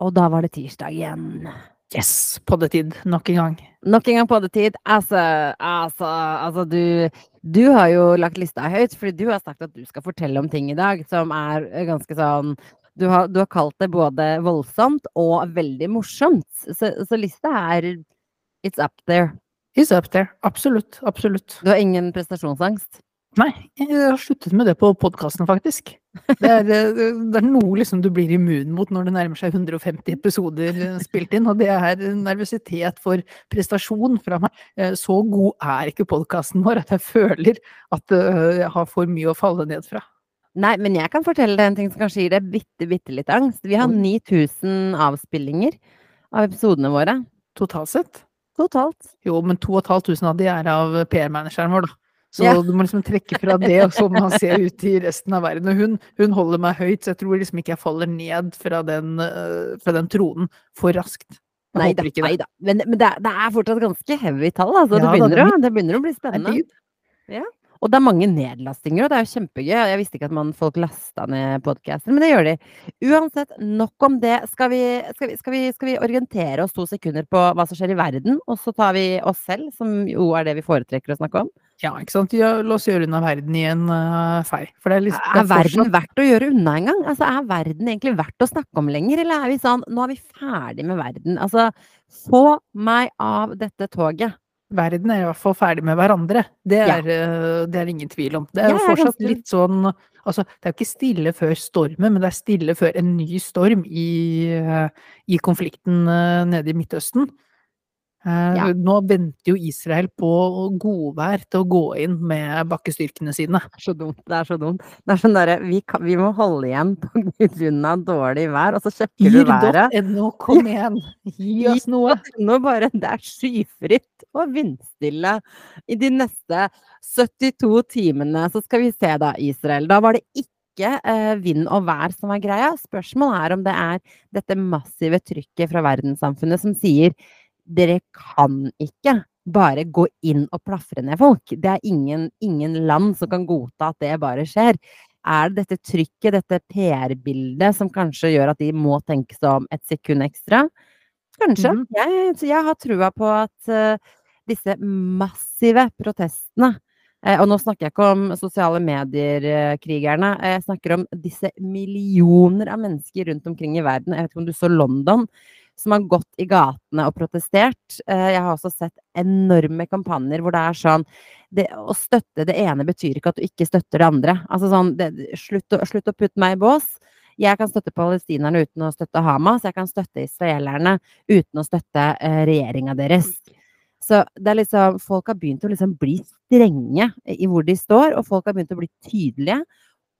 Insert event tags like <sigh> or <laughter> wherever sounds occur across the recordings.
Og da var det tirsdag igjen. Yes! Poddetid nok en gang. Nok en gang poddetid. Altså, altså, altså du Du har jo lagt lista høyt, fordi du har sagt at du skal fortelle om ting i dag som er ganske sånn Du har, du har kalt det både voldsomt og veldig morsomt. Så, så lista er It's up there. It's up there. Absolutt. Absolutt. Du har ingen prestasjonsangst? Nei, jeg har sluttet med det på podkasten, faktisk. Det er, det er, noe liksom du blir immun mot når det nærmer seg 150 episoder spilt inn, og det er nervøsitet for prestasjon fra meg. Så god er ikke podkasten vår at jeg føler at jeg har for mye å falle ned fra. Nei, men jeg kan fortelle deg en ting som kanskje gir deg bitte, bitte litt angst. Vi har 9000 avspillinger av episodene våre. Totalt sett? Totalt. Jo, men 2500 av de er av PR-manageren vår, da. Så ja. du må liksom trekke fra det, og så må man se ut i resten av verden. Og hun, hun, holder meg høyt, så jeg tror liksom ikke jeg faller ned fra den, uh, fra den tronen for raskt. Jeg nei da, nei da. Men, men det, er, det, er, fortsatt ganske heavy tall, altså. Ja, det, begynner, da, det, det, begynner, å bli spennende. Ja. Og det er mange nedlastinger, og det er jo kjempegøy. Jeg visste ikke at man, folk lasta ned podkaster, men det gjør de. Uansett, nok om det. Skal vi, skal, vi, skal, vi, skal vi, orientere oss to sekunder på hva som skjer i verden, og så tar vi oss selv, som jo er det vi foretrekker å snakke om? Ja, ikke sant. Ja, la oss gjøre unna verden i en uh, fei. For det er, liksom, er, er verden fortsatt... verdt å gjøre unna en gang? Altså, er verden egentlig verdt å snakke om lenger, eller er vi sånn nå er vi ferdig med verden? Altså, få meg av dette toget verden er i hvert fall ferdig med hverandre. Det er, ja. uh, det er ingen tvil om. Det er jo fortsatt litt sånn Altså, det er jo ikke stille før stormen, men det er stille før en ny storm i, uh, i konflikten eh, nede i Midtøsten. Eh, ja. Nå venter jo Israel på godvær til å gå inn med bakkestyrkene sine. Det er så dumt. Det er så dumt. Det er sånn derre vi, vi, må holde igjen av dårlig vær, og så sjekker du været. Gir.no, kom igjen! Gi oss noe! Nå bare Det er skyfritt og vindstille i de neste 72 timene. Så skal vi se, da, Israel. Da var det ikke eh, vind og vær som var greia. Spørsmålet er om det er dette massive trykket fra verdenssamfunnet som sier dere kan ikke bare gå inn og plafre ned folk. Det er ingen, ingen land som kan godta at det bare skjer. Er det dette trykket, dette PR-bildet, som kanskje gjør at de må tenke seg om et sekund ekstra? Kanskje. Mm. Jeg, jeg, har trua på at uh, disse massive protestene uh, Og nå snakker jeg ikke om sosiale medier-krigerne. Uh, jeg snakker om disse millioner av mennesker rundt omkring i verden. Jeg vet ikke om du så London som har gått i gatene og protestert. Eh, jeg har også sett enorme kampanjer hvor det er sånn det, Å støtte det ene betyr ikke at du ikke støtter det andre. Altså sånn det, slutt, å, slutt, å, putte meg i bås. Jeg kan støtte palestinerne uten å støtte Hamas. Jeg kan støtte israelerne uten å støtte eh, regjeringa deres. Så det er liksom, folk har begynt å liksom bli strenge i hvor de står, og folk har begynt å bli tydelige.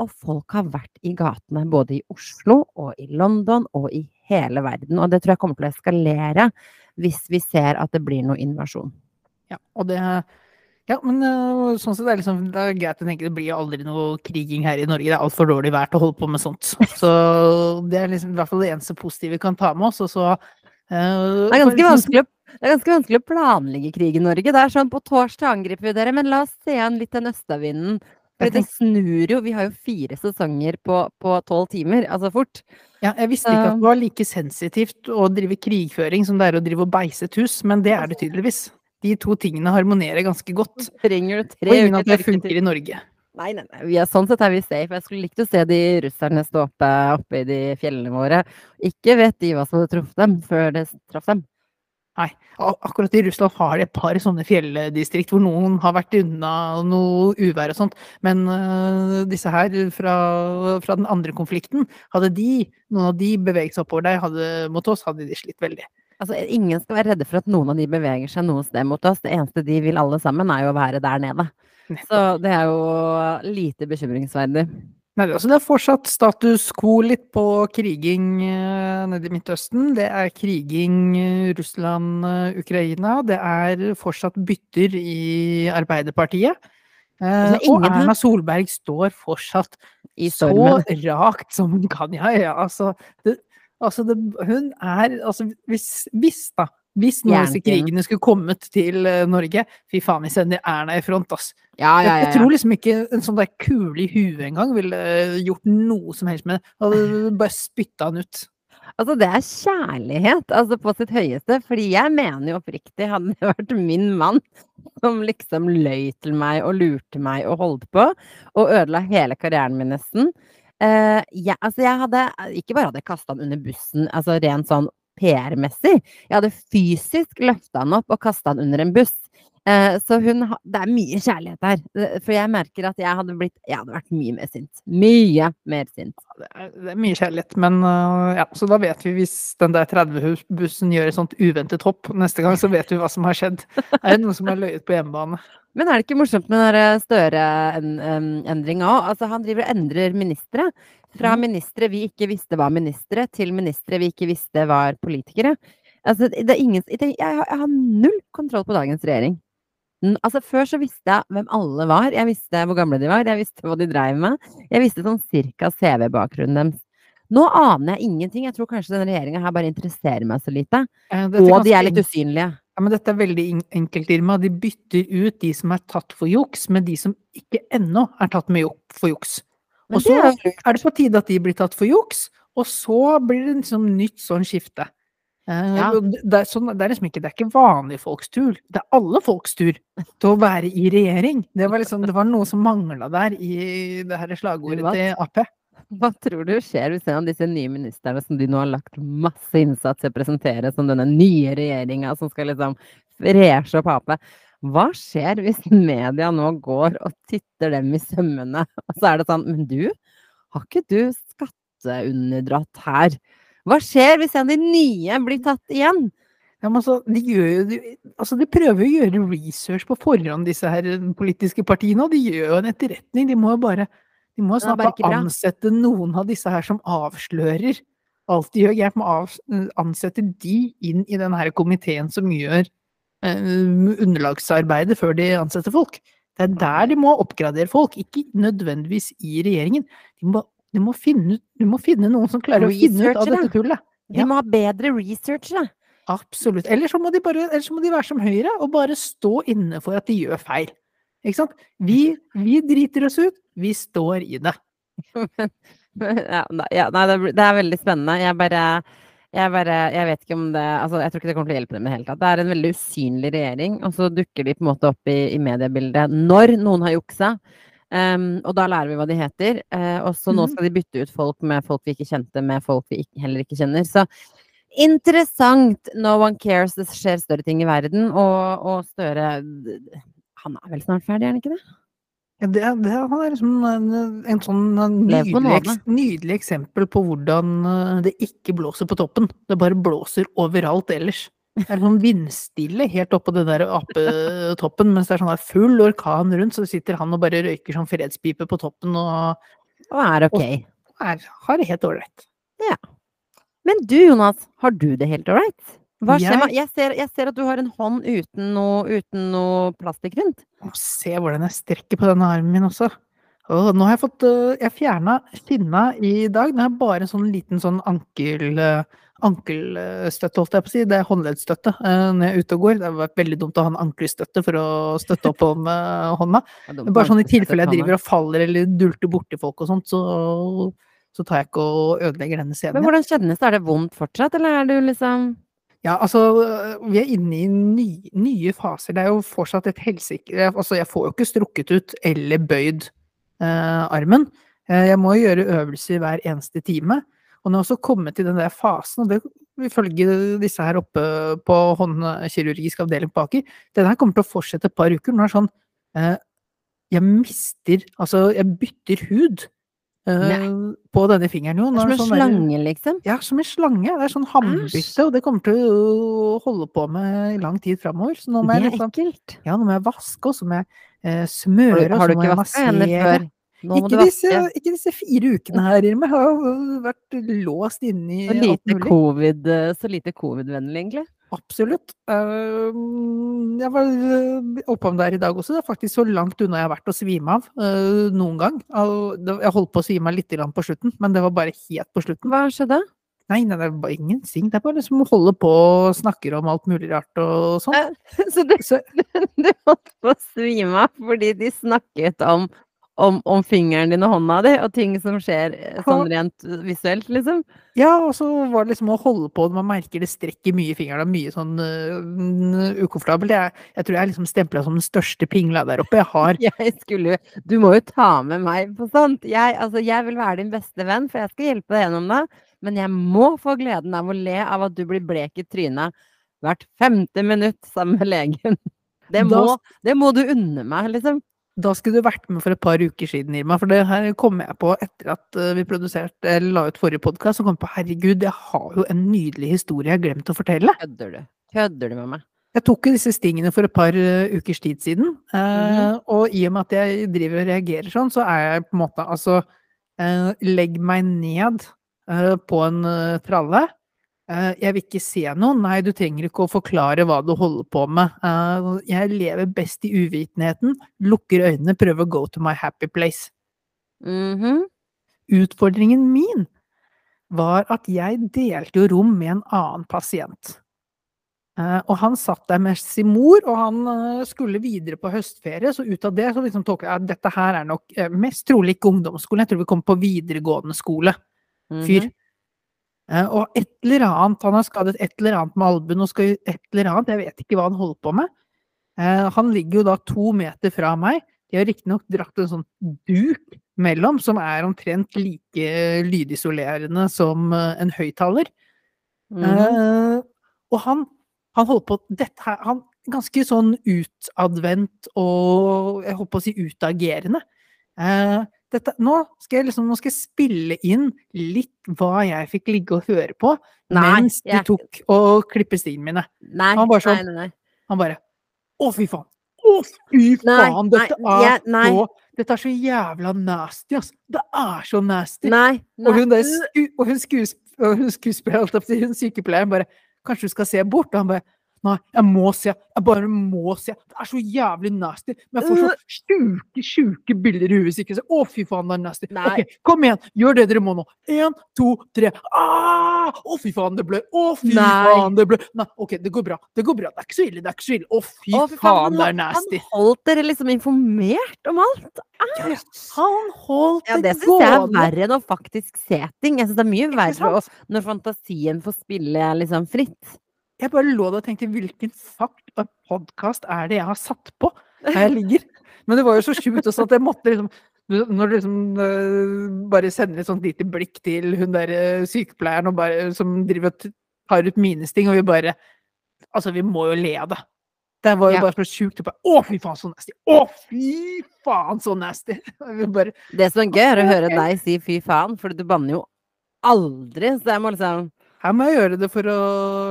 Og folk har vært i gatene både i Oslo og i London og i hele verden. Og det tror jeg kommer til å eskalere hvis vi ser at det blir noe invasjon. Ja, og det ja, men uh, sånn sett er det, liksom, det er greit å tenke det blir aldri noe kriging her i Norge. Det er altfor dårlig vær til å holde på med sånt. <laughs> Så det er liksom, i hvert fall det eneste positive vi kan ta med oss. Og så uh, det, er ganske vanskelig, det er ganske vanskelig å planlegge krig i Norge. Det er sånn på torsdag angriper vi dere, men la oss se an litt den østavinden. For det snur jo. Vi har jo fire sesonger på tolv timer, altså fort. Ja, jeg visste ikke at det var like sensitivt å drive krigføring som det er å drive og beise et hus, men det er det tydeligvis. De to tingene harmonerer ganske godt. Trenger du tre og ingen at det funker i Norge. Nei, nei, nei. Er, sånn sett er vi safe. Jeg skulle likt å se de russerne stå oppe, oppe i de fjellene våre. Ikke vet de hva som hadde truffet dem, før det traff dem. Nei. Akkurat i Russland har de et par sånne fjelldistrikt hvor noen har vært unna noe uvær og sånt. Men uh, disse her fra, fra, den andre konflikten, hadde de, noen av de beveget seg oppover der hadde, mot oss, hadde de slitt veldig. Altså, ingen skal være redde for at noen av de beveger seg noe sted mot oss. Det eneste de vil alle sammen, er jo å være der nede. Så det er jo lite bekymringsverdig. Nei, altså det er fortsatt status quo litt på kriging uh, nede i Midtøsten. Det er kriging uh, Russland-Ukraina. Uh, det er fortsatt bytter i Arbeiderpartiet. Uh, og Erna Solberg står fortsatt så rakt som hun kan. Ja, ja, altså, det, altså det, Hun er Altså, hvis, hvis da hvis noen av disse krigene skulle kommet til uh, Norge, fy faen, vi sender Erna i front, ass. Ja, ja, ja, jeg, jeg, tror liksom ikke en sånn der kule i huet engang ville uh, gjort noe som helst med det. Hadde <laughs> bare spytta han ut. Altså, det er kjærlighet, altså på sitt høyeste. Fordi jeg mener jo oppriktig, hadde det vært min mann som liksom løy til meg og lurte meg og holdt på, og ødela hele karrieren min nesten. Uh, ja, altså jeg hadde ikke bare hadde kasta han under bussen, altså rent sånn PR-messig. Jeg hadde fysisk løfta han opp og kasta han under en buss. Eh, så hun Det er mye kjærlighet her. Eh, for jeg merker at jeg hadde blitt Jeg hadde vært mye mer sint. Mye mer sint. Det er, det er mye kjærlighet, men uh, ja, så da vet vi hvis den der 30-bussen gjør et sånt uventet hopp neste gang, så vet vi hva som har skjedd. Er det noen som har løyet på hjemmebane? Men er det ikke morsomt med den Støre-endringa òg? Altså, han driver og endrer ministre. Fra mhm. ministre vi ikke visste var ministre, til ministre vi ikke visste var politikere. Altså, det er ingen, jeg, jeg har null kontroll på dagens regjering. Altså, før så visste jeg hvem alle var. Jeg visste hvor gamle de var, jeg visste hva de dreiv med. Jeg visste sånn cirka CV-bakgrunnen deres. Nå aner jeg ingenting. Jeg tror kanskje denne regjeringa her bare interesserer meg så lite. Eh, og de er litt usynlige. Ja, men dette er veldig enkelt, Irma. De bytter ut de som er tatt for juks, med de som ikke ennå er tatt med for juks. Og så er det på tide at de blir tatt for juks, og så blir det liksom nytt sånn skifte. Eh, ja. Det, er sånn, det, er liksom ikke, det er ikke vanlige folks tur, det er alle folks tur til å være i regjering. Det var, liksom, det var noe som mangla der i det her slagordet Hva? til Ap. Hva tror du skjer hvis en av disse nye ministrene som de nå har lagt masse innsats i å presentere som denne nye regjeringa som skal liksom freshe opp Ap, hva skjer hvis media nå går og titter dem i sømmene, <laughs> og så er det sånn Men du, har ikke du skatteunderdratt her? Hva skjer hvis en av de nye blir tatt igjen? Ja, men altså, de, gjør, de, altså, de prøver å gjøre research på forhånd, disse her politiske partiene, og de gjør jo en etterretning. De må jo bare de må snart ansette noen av disse her som avslører alt de gjør gærent. Må av, ansette de inn i den her komiteen som gjør eh, underlagsarbeidet før de ansetter folk. Det er der de må oppgradere folk, ikke nødvendigvis i regjeringen. De må du må, finne, de må finne noen som klarer å finne ut av dette tullet. De må ha bedre researchere. Absolutt. Eller så, må de bare, eller så må de være som Høyre og bare stå inne for at de gjør feil. Ikke sant? Vi, vi driter oss ut, vi står i det. <laughs> ja, ja, nei, det er veldig spennende. Jeg bare, jeg bare Jeg vet ikke om det altså, Jeg tror ikke det kommer til å hjelpe dem i det hele tatt. Det er en veldig usynlig regjering, og så dukker de på en måte opp i, i mediebildet når noen har juksa. Um, og da lærer vi hva de heter. Uh, og så nå mhm. skal de bytte ut folk med folk vi ikke kjente, med folk vi ikke, heller ikke kjenner. Så interessant! No one cares. Det skjer større ting i verden. Og, og Støre Han er vel snart ferdig, er han ikke det? Det, det er liksom en, en sånn nydelig, nydelig, eksempel på hvordan eh, det ikke blåser på toppen. Det bare blåser overalt ellers. Det er sånn vindstille helt oppå den der apetoppen, mens det er sånn der full orkan rundt, så sitter han og bare røyker sånn fredspipe på toppen og Og er ok. Og er, har det helt ålreit. Ja. Men du Jonas, har du det helt ålreit? Hva skjer med jeg ser, jeg ser, at du har en hånd uten noe, uten noe plastikk rundt. Se hvordan jeg strekker på denne armen min også. Og nå har jeg fått øh, Jeg fjerna finna i dag. Nå har jeg bare en sånn liten sånn ankel øh, ankelstøtte, holdt jeg på å si. Det er håndleddstøtte uh, når jeg er ute og går. Det har vært veldig dumt å ha en ankelstøtte for å støtte opp om hånda. hånda. Bare sånn i tilfelle jeg driver og faller eller dulter borti folk og sånt, så, så tar jeg ikke og ødelegger denne scenen. Men hvordan kjennes det? Er det vondt fortsatt, eller er du liksom ja, altså, vi er inne i nye, nye faser. Det er jo fortsatt et helsike... Altså, jeg får jo ikke strukket ut eller bøyd eh, armen. Jeg må gjøre øvelser hver eneste time. Og nå har også kommet til den der fasen, og det ifølge disse her oppe på håndkirurgisk avdeling på Aker, den her kommer til å fortsette et par uker. Nå er det sånn eh, Jeg mister Altså, jeg bytter hud. Eh, på denne fingeren jo. Det er som en sånn slange, der, liksom? Ja, som en slange. Det er sånn hambytte, og det kommer til å holde på med i lang tid framover. Så nå må er liksom, ekkelt. Ja, nå må jeg vaske, og så må jeg eh, smøre, og så må jeg massere. Ikke disse, ikke disse, fire ukene her, Irma. Jeg har vært låst inne i så lite COVID, eh, Så lite covid-vennlig, egentlig? Absolutt. Eh, jeg var eh, oppom der i dag også. Det er faktisk så langt unna jeg har vært å svime av noen gang. Jeg holdt på å svime av litt på slutten, men det var bare helt på slutten. Hva skjedde? Nei, nei, det er bare ingenting. Det er bare liksom å holde på og snakke om alt mulig rart og sånn. <laughs> Så du, <laughs> du holdt på å svime av fordi de snakket om om, om fingeren din og hånda di, og ting som skjer eh, sånn rent visuelt, liksom. Ja, og så var det liksom å holde på, man merker det strekker mye i fingeren, og mye sånn uh, ukomfortabelt. Jeg, jeg, tror jeg er liksom stempla som den største pingla der oppe. Jeg har <laughs> Jeg skulle jo Du må jo ta med meg på sånt. Jeg, altså, jeg vil være din beste venn, for jeg skal hjelpe deg gjennom det. Men jeg må få gleden av å le av at du blir blek i trynet hvert femte minutt sammen med legen. Det må, det må du unne meg, liksom. Da skulle du vært med for et par uker siden, Irma. For det her kom jeg på etter at eh, vi produserte, eller la ut forrige podkast. Så kom på herregud, jeg har jo en nydelig historie jeg har glemt å fortelle. Kødder du? Kødder du med meg? Jeg tok jo disse stingene for et par uh, ukers tid siden. Mm -hmm. Og i og med at jeg driver og reagerer sånn, så er jeg på en måte altså Legg meg ned på en tralle Eh, jeg vil ikke se noe. Nei, du trenger ikke å forklare hva du holder på med. Eh, jeg lever best i uvitenheten, lukker øynene, prøver å go to my happy place. Mm -hmm. Utfordringen min var at jeg delte jo rom med en annen pasient. Eh, og han satt der med sin mor, og han skulle videre på høstferie, så ut av det så liksom tok jeg at dette her er nok mest trolig ikke ungdomsskolen, jeg tror vi kommer på videregående skole. Fyr. Mm -hmm. Eh, og et eller annet, han har skadet et eller annet med albuen og skal et eller annet, jeg vet ikke hva han holder på med. Eh, han ligger jo da to meter fra meg. De har riktignok dratt en sånn duk mellom, som er omtrent like lydisolerende som eh, en høyttaler. Mm. Uh, og han, han holder på Dette her Han ganske sånn utadvendt og jeg håper å si utagerende. Uh, dette, nå, skal liksom, nå skal jeg spille inn litt hva jeg fikk ligge og høre på nei, mens du jeg... tok og klippet stingene mine. Nei, han bare sånn, nei, Han bare Å, fy faen! Å, fy faen! Dette er så Dette er så jævla nasty, altså! Det er så nasty! Og hun, der, og hun skuespilleren, hun sykepleieren, bare Kanskje du skal se bort? Og han bare Nei, jeg må se. Jeg bare må se. Det er så jævlig nasty. Men jeg får så øh. sjuke, sjuke bilder i huet ikke ser Å, fy faen, det er nasty. Nei. Ok, kom igjen. Gjør det dere må nå. Én, to, tre. Ah! Å, fy faen, det blør. Å, fy Nei. faen, det blør. Nei, OK, det går bra. Det går bra. Det er ikke så ille. Det er ikke så ille. Å, fy, å, fy faen, faen, det er nasty. Han holdt dere liksom informert om alt? Yes. han holdt det gående. Det syns jeg er verre enn å faktisk se ting. Jeg syns det er mye verre når fantasien får spille liksom fritt. Jeg bare lå der og tenkte hvilken fakt og podkast er det jeg har satt på her jeg ligger? Men det var jo så sjukt også at jeg måtte liksom når du liksom uh, bare sender et sånt lite blikk til hun der uh, sykepleieren bare, som driver og tar ut minesting, og vi bare Altså, vi må jo le av det. Det var jo ja. bare så sjukt. Å, fy faen, så nasty! Å, fy faen, så nasty! <laughs> Bare, det som er gøy, er å høre deg si fy faen, for du banner jo aldri. Så jeg må liksom her må jeg gjøre det for å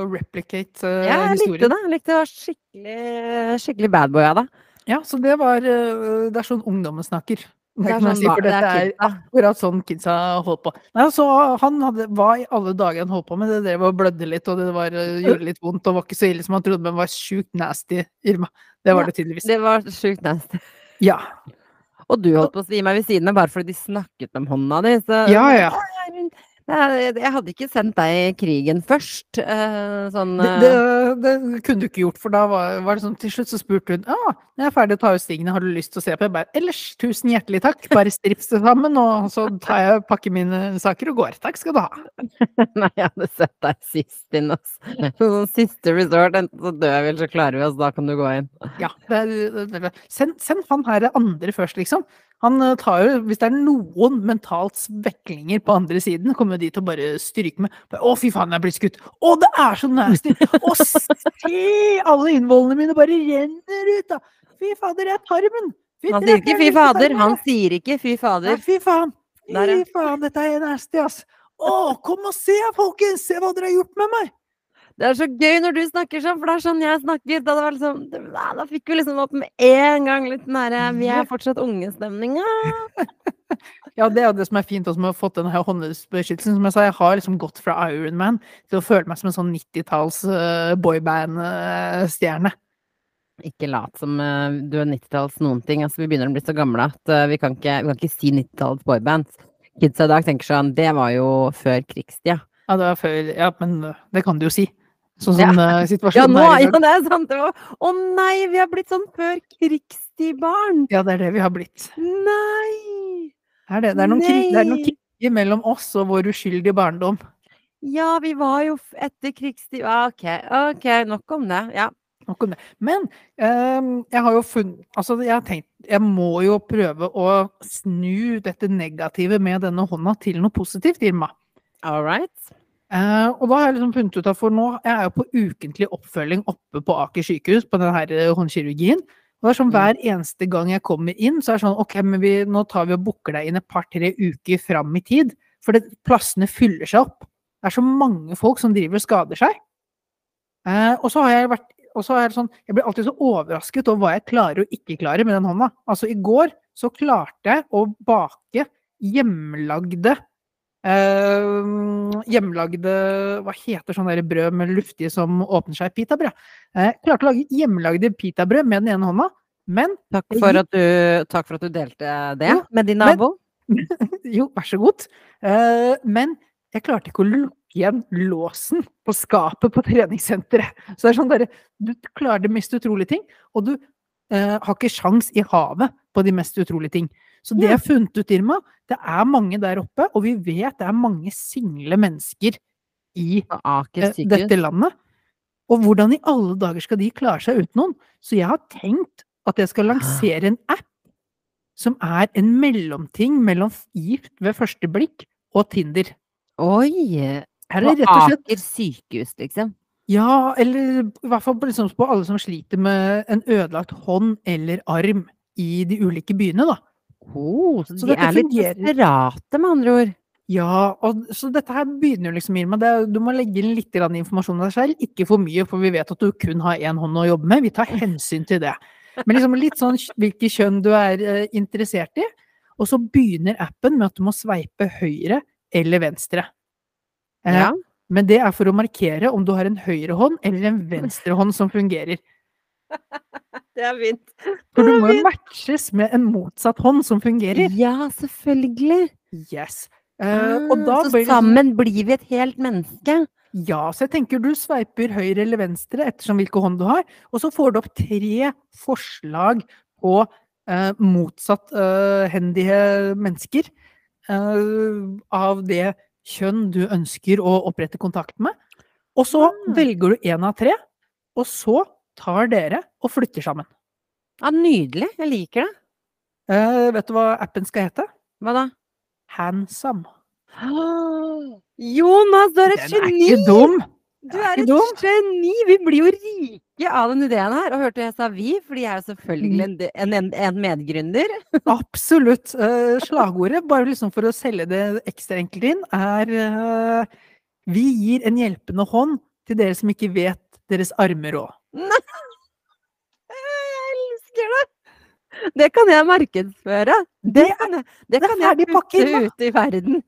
replicate uh, ja, jeg historien. Likte det. Jeg likte det. var skikkelig, skikkelig badboy av deg. Ja, så det var uh, Det er sånn ungdommen snakker. Det er, sånn, si, for dette er, akkurat sånn kidsa holdt på. Nei, så han hadde, hva i alle dager han holdt på med? Det drev og blødde litt, og det var, uh, gjorde litt vondt, og var ikke så ille som han trodde, men var sjukt nasty, Irma. Det var ja, det tydeligvis. Det var sjukt nasty. Ja. Og du holdt på å svi meg ved siden av bare fordi de snakket om hånda di, så Ja, ja. Jeg hadde ikke sendt deg krigen først. Eh, sånn det, det, eh, det, kunne du ikke gjort, for da var, var, det sånn til slutt så spurte hun ah, jeg er ferdig å ta ut stigene, har du lyst til å se på? Jeg bare ellers, tusen hjertelig takk, bare strips det sammen, og så tar jeg pakker mine saker og går. Takk skal du ha. <laughs> Nei, jeg hadde sett deg sist inn, altså. Sånn siste resort, enten så dør vi, eller så klarer vi oss, da kan du gå inn. Ja, send, send han her andre først, liksom. Han eh, tar jo, Hvis det er noen mentalt sveklinger på andre siden, kommer de til å bare stryke med. Å, fy faen, jeg blir skutt! Å, det er så nasty! Å, se! Alle innvollene mine bare renner ut, da! Fy fader, jeg er tarmen! Han sier ikke fy fader, han sier ikke fy fader. Nei, fy faen! Fy faen, dette er nasty, ass! Å, kom og se, folkens! Se hva dere har gjort med meg! Det er så gøy når du snakker sånn, for det er sånn jeg snakker. Da, liksom, da fikk vi liksom opp med en gang litt den derre Vi er fortsatt unge-stemninga. <laughs> ja, det er jo det som er fint også med å ha fått denne håndbeskyttelsen. Som jeg sa, jeg har liksom gått fra Ironman til å føle meg som en sånn 90-talls uh, boyband-stjerne. Ikke lat som uh, du er 90-talls noen ting. Altså, vi begynner å bli så gamle at uh, vi, kan ikke, vi, kan ikke, si 90-tallets boyband. Kidsa i dag tenker sånn Det var jo før krigstida. Ja, det var før Ja, men det kan du jo si. Sånn som eh, <laughs> Ja, situasjonen nå, er i ja, det er sant. Det var, å nei, vi har blitt sånn før krigstid-barn. Ja, det er det vi har blitt. Nei! Det er, det. Det er noen, krig, det er noen kriger mellom oss og vår uskyldige barndom. Ja, vi var jo etter krigstid OK, ok, nok om det. Ja. Nok om det. Men ehm, jeg har jo funnet Altså, jeg har tenkt Jeg må jo prøve å snu dette negative med denne hånda til noe positivt, Irma. All right. Eh, og da har jeg liksom funnet ut at for nå Jeg er jo på ukentlig oppfølging oppe på Aker sykehus på denne eh, håndkirurgien. Og det er sånn Mm. hver eneste gang jeg kommer inn, så er det sånn OK, men vi, nå tar vi og booker deg inn et par-tre uker fram i tid. For det, plassene fyller seg opp. Det er så mange folk som driver og skader seg. Eh, og så har jeg vært og så er det sånn, Jeg blir alltid så overrasket over hva jeg klarer og ikke klarer med den hånda. Altså I går så klarte jeg å bake hjemlagde eh, hjemmelagde Hva heter sånn der brød med luftige som åpner seg? Pitabrød. Eh, klarte å lage hjemmelagde pitabrød med den ene hånda, men Takk for, at du, for at du delte det jo, med din nabo. <laughs> Jo, vær så god. Eh, men jeg klarte ikke å lukke igjen låsen på skapet på treningssenteret. Så det er sånn derre Du klarer det mest utrolige ting, og du eh, har ikke sjans i havet på de mest utrolige ting. Så det jeg har funnet ut, Irma, det er mange der oppe, og vi vet det er mange single mennesker i eh, dette landet. Og hvordan i alle dager skal de klare seg uten noen? Så jeg har tenkt at jeg skal lansere en app som er en mellomting mellom gift ved første blikk og Tinder. Oi! Her er det rett og slett Aker sykehus, liksom. Ja, eller i hvert fall liksom, på alle som sliter med en ødelagt hånd eller arm i de ulike byene, da. Oh, så, Så de er litt desperate, med andre ord. Ja, og så dette her begynner jo liksom, Irma. Det, du må legge inn litt grann informasjon om deg selv. Ikke for mye, for vi vet at du kun har én hånd å jobbe med. Vi tar hensyn til det. Men liksom litt sånn hvilket kjønn du er eh, interessert i. Og så begynner appen med at du må sveipe høyre eller venstre. Eh, Ja. Men det er for å markere om du har en høyre hånd eller en <laughs> venstre hånd som fungerer. Det er fint. For du må jo matches med en motsatt hånd som fungerer. Ja, selvfølgelig. Yes. Uh, og da så blir sammen blir vi et helt menneske. Ja, så jeg tenker du sveiper høyre eller venstre ettersom hvilken hånd du har, og så får du opp tre forslag på uh, motsatt uh, hendige mennesker eh, av det kjønn du ønsker å opprette kontakt med. Og så Ah. velger du én av tre, og så tar dere og flytter sammen. Ja, nydelig. Jeg liker det. Eh, vet du hva appen skal hete? Hva da? Handsome. Jonas, du er et Den er geni! ikke dum! Du er er et dum. geni! Vi blir jo rike av den ideen her. Og hørte jeg sa vi, fordi jeg er selvfølgelig en, de- en, en, en medgründer. <laughs> Absolutt. Eh, slagordet, bare liksom for å selge det ekstra enkelt inn, er eh, Vi gir en hjelpende hånd til dere som ikke vet deres armer òg. Jeg elsker det! Det kan jeg markedsføre. Det Det kan jeg, det kan jeg putte ut i verden.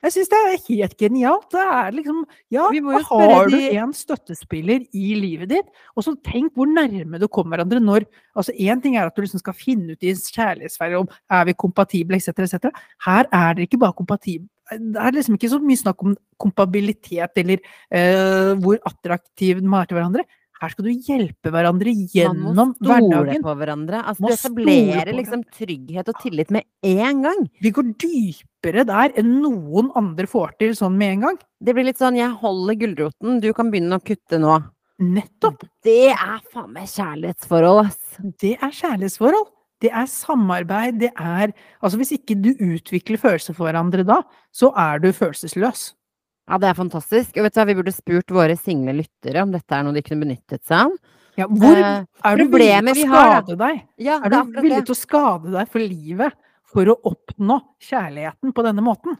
Jeg syns det er helt genialt. Det er liksom Ja, da har du en støttespiller i livet ditt, og så tenk hvor nærme du kommer hverandre når Altså, én ting er at du liksom skal finne ut i kjærlighetsferd om er vi kompatible, etc., etc. Her er dere ikke bare kompatible. Det er liksom ikke så mye snakk om kompabilitet eller eh, hvor attraktiv man er til hverandre. Her skal du hjelpe hverandre gjennom hverdagen. Man må stole hverdagen. på hverandre. Altså, du etablerer liksom trygghet og tillit med en gang. Vi går dypere der enn noen andre får til sånn med en gang. Det blir litt sånn 'jeg holder gulroten, du kan begynne å kutte nå'. Nettopp. Det er faen meg kjærlighetsforhold, ass. Det er kjærlighetsforhold. Det er samarbeid. Det er Altså, hvis ikke du utvikler følelser for hverandre da, så er du følelsesløs. Ja, det er fantastisk. Og vet du hva, vi burde spurt våre single lyttere om dette er noe de kunne benyttet seg av. Ja, hvor Eh, er du villig til å skade deg? Ja, Er du villig til å skade deg for livet for å oppnå kjærligheten på denne måten?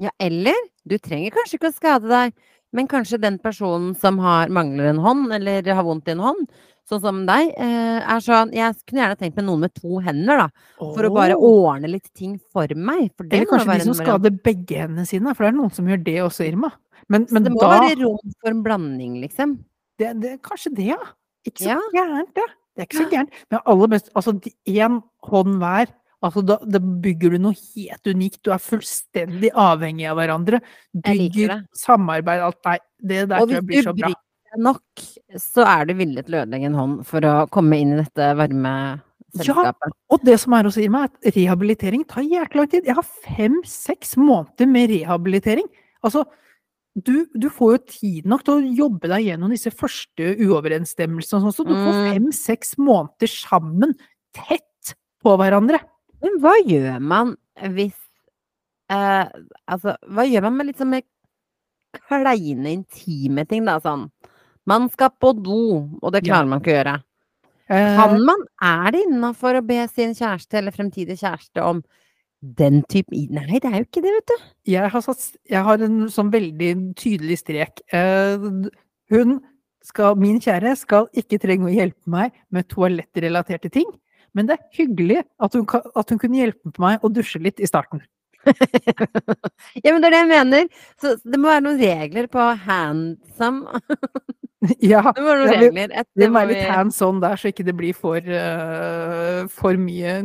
Ja, eller du trenger kanskje ikke å skade deg, men kanskje den personen som har, mangler en hånd, eller har vondt i en hånd, sånn som deg, eh, er sånn Jeg kunne gjerne tenkt meg noen med to hender, da, for å bare ordne litt ting for meg. For det Eller kanskje de som skader begge hendene sine, for det er noen som gjør det også, Irma. Men, men det må da være rom for en blanding, liksom. det, det, Kanskje det, ja. Ikke så Ja. gærent, det. Det er ikke så gærent. Men aller mest Altså, én hånd hver, Altså, da, da bygger du noe helt unikt. Du er fullstendig avhengig av hverandre. Bygger det. samarbeid, alt. Nei, det der tror jeg blir så bra. Nok, så er du villig til å ødelegge en hånd for å komme inn i dette varme selskapet. Og det som er å si meg, at rehabilitering tar jækla lang tid. Jeg har fem-seks måneder med rehabilitering. Altså, du, du får jo tid nok til å jobbe deg gjennom disse første uoverensstemmelsene og sånn, så du får Mm. fem-seks måneder sammen, tett på hverandre. Men hva gjør man hvis eh, Altså, hva gjør man med litt sånn mer kleine, intime ting, da? Sånn Man skal på do, og det Ja. klarer man ikke å gjøre. Eh, Kan man, er det innafor å be sin kjæreste eller fremtidig kjæreste om den type Nei, det er jo ikke det, vet du. jeg, har satt, jeg har en sånn veldig tydelig strek. Eh, hun skal, min kjære, skal ikke trenge å hjelpe meg med toalettrelaterte ting. Men det er hyggelig at hun, at hun kunne hjelpe meg å dusje litt i starten. <laughs> Ja, men det er det jeg mener. Så det må være noen regler på handsome. <laughs> <laughs> ja, Det må være noen vi- regler. Et, det må må være litt hands on der, så ikke det blir for, uh, for mye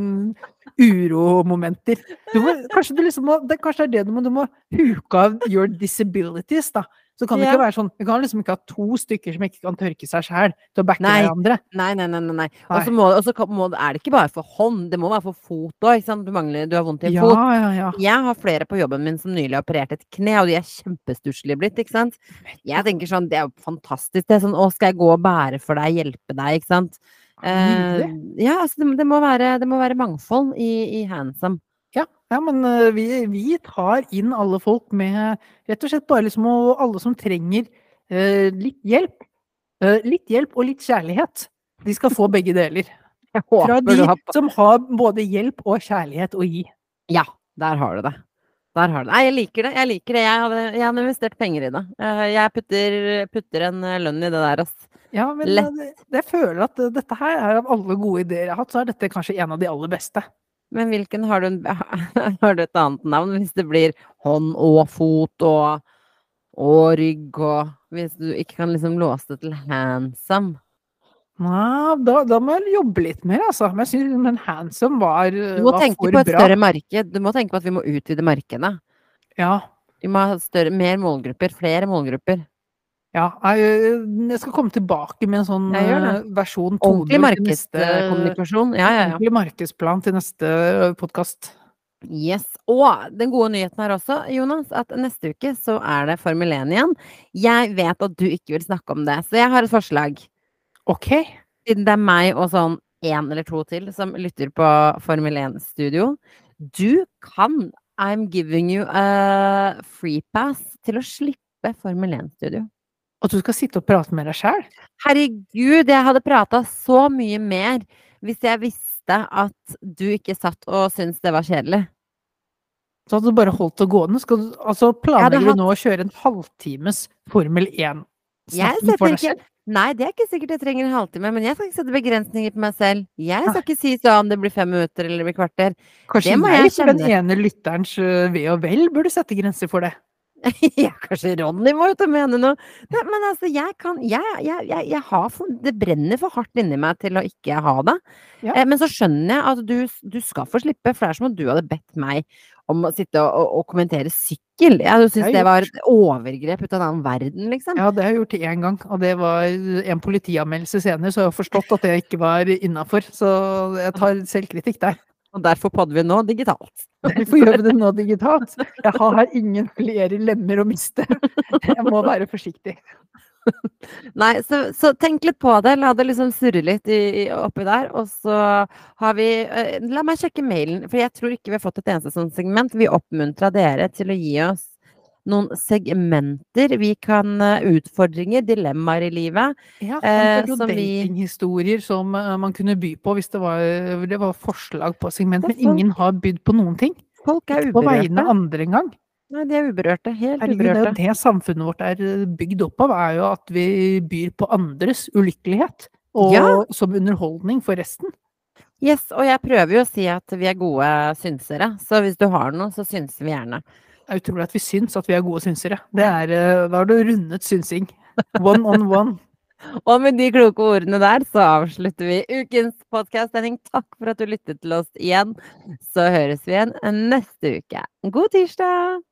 uromomenter. Du kanskje, du liksom må, det, kanskje det er det du må, du må huke av your disabilities, da. Så kan det Ja. ikke være sånn, vi kan liksom ikke ha to stykker som ikke kan tørke seg sjæl til å backe Nei. hverandre. Nei, nei, nei. nei. Og så er det ikke bare for hånd, det må være for fot òg. Du mangler, du har vondt i en Ja, fot. ja, ja. Jeg har flere på jobben min som nylig har operert et kne, og de er kjempestusslige blitt, ikke sant. Jeg tenker sånn, det er jo fantastisk. Det er sånn, å, skal jeg gå og bære for deg, hjelpe deg, ikke sant. Eh, ja, altså det, det, må være, det må være mangfold i, i handsome. Ja, ja men eh, vi, vi tar inn alle folk med rett og slett bare liksom alle som trenger eh, litt hjelp. Eh, litt hjelp og litt kjærlighet. De skal få begge deler. <laughs> Fra de har som har både hjelp og kjærlighet å gi. Ja, der har du det. Der har du det. Nei, jeg liker det. Jeg liker det. Jeg hadde, jeg hadde investert penger i det. Eh, Jeg putter, putter en eh, lønn i det der, ass. Ja, men eh, det, jeg føler at eh, dette her er av alle gode ideer jeg har hatt, så er dette kanskje en av de aller beste. Men hvilken har du, en, <laughs> har du et annet navn hvis det blir hånd og fot og, og rygg og Hvis du ikke kan liksom låse det til handsome. Nei, da, da må jeg jobbe litt mer, altså. Men jeg syns den handsome var, eh, Du må var tenke for på et bra. større marked. Du må tenke på at vi må utvide markedet. Ja. Vi må ha større, mer målgrupper. Flere målgrupper. Ja, jeg, jeg skal komme tilbake med en sånn eh, versjon Ordentlig 2.0 til neste markedskommunikasjon. Ja, ja, ja. Ordentlig markedsplan til neste podkast. Yes. Og den gode nyheten her også, Jonas, at neste uke så er det Formel 1 igjen. Jeg vet at du ikke vil snakke om det, så jeg har et forslag. Ok. Siden det er meg og sånn én eller to til som lytter på Formel 1-studio. Du kan I'm giving you a free pass til å slippe Formel 1-studio. At du skal sitte og prate med deg sjæl? Herregud, jeg hadde prata så mye mer hvis jeg visste at du ikke satt og syntes det var kjedelig. Så hadde du bare holdt det gående? Skal du, altså, planlegger hatt- du nå å kjøre en halvtimes Formel 1? Jeg setter ikke Nei, det er ikke sikkert jeg trenger en halvtime, men jeg skal ikke sette begrensninger på meg selv. Jeg skal ikke si sånn det blir fem minutter eller det blir kvarter. Kanskje det må jeg, jeg for den ene lytterens øh, ve og vel burde sette grenser for det. <laughs> ja, kanskje Ronny må jo til å mene noe. Nei, men altså, jeg kan Jeg, jeg, jeg, jeg har for, Det brenner for hardt inni meg til å ikke ha det. Ja. Eh, men så skjønner jeg at du, du skal få slippe, for det er som om du hadde bedt meg om å sitte og, og, og kommentere sykkel. Jeg hadde Det syntes det var et overgrep ut av en annen verden, liksom. Ja, det har jeg gjort én gang, og det var en politianmeldelse senere, så jeg har forstått at det ikke var innafor. Så jeg tar selvkritikk der. Og derfor podder vi nå digitalt. Hvorfor <laughs> gjør vi det nå digitalt? Jeg har ingen flere lemmer å miste. Jeg må være forsiktig. <laughs> Nei, så, så tenk litt på det. La det liksom surre litt i, i, oppi der. Og så har vi eh, La meg sjekke mailen, for jeg tror ikke vi har fått et eneste sånt segment. Vi oppmuntra dere til å gi oss noen segmenter. Vi kan eh, Utfordringer, dilemmaer i livet. Ja, Eh, eh, som datinghistorier som eh, man kunne by på hvis det var, det var forslag på segment, men ingen har bydd på noen ting. Folk er uberørte. på vegne andre av andre engang. Nei, de er uberørte. Helt Herregud, det er uberørte. det samfunnet vårt er bygd opp av, er jo at vi byr på andres ulykkelighet. Og Ja. som underholdning for resten. Yes, og jeg prøver jo å si at vi er gode synsere. Så hvis du har noe, så synser vi gjerne. Det er utrolig at vi syns at vi er gode synsere. Det er, eh, da har du rundet synsing. One on one. <laughs> Og med de kloke ordene der, så avslutter vi ukens podkast. Henning, takk for at du lyttet til oss igjen. Så høres vi igjen neste uke. God tirsdag!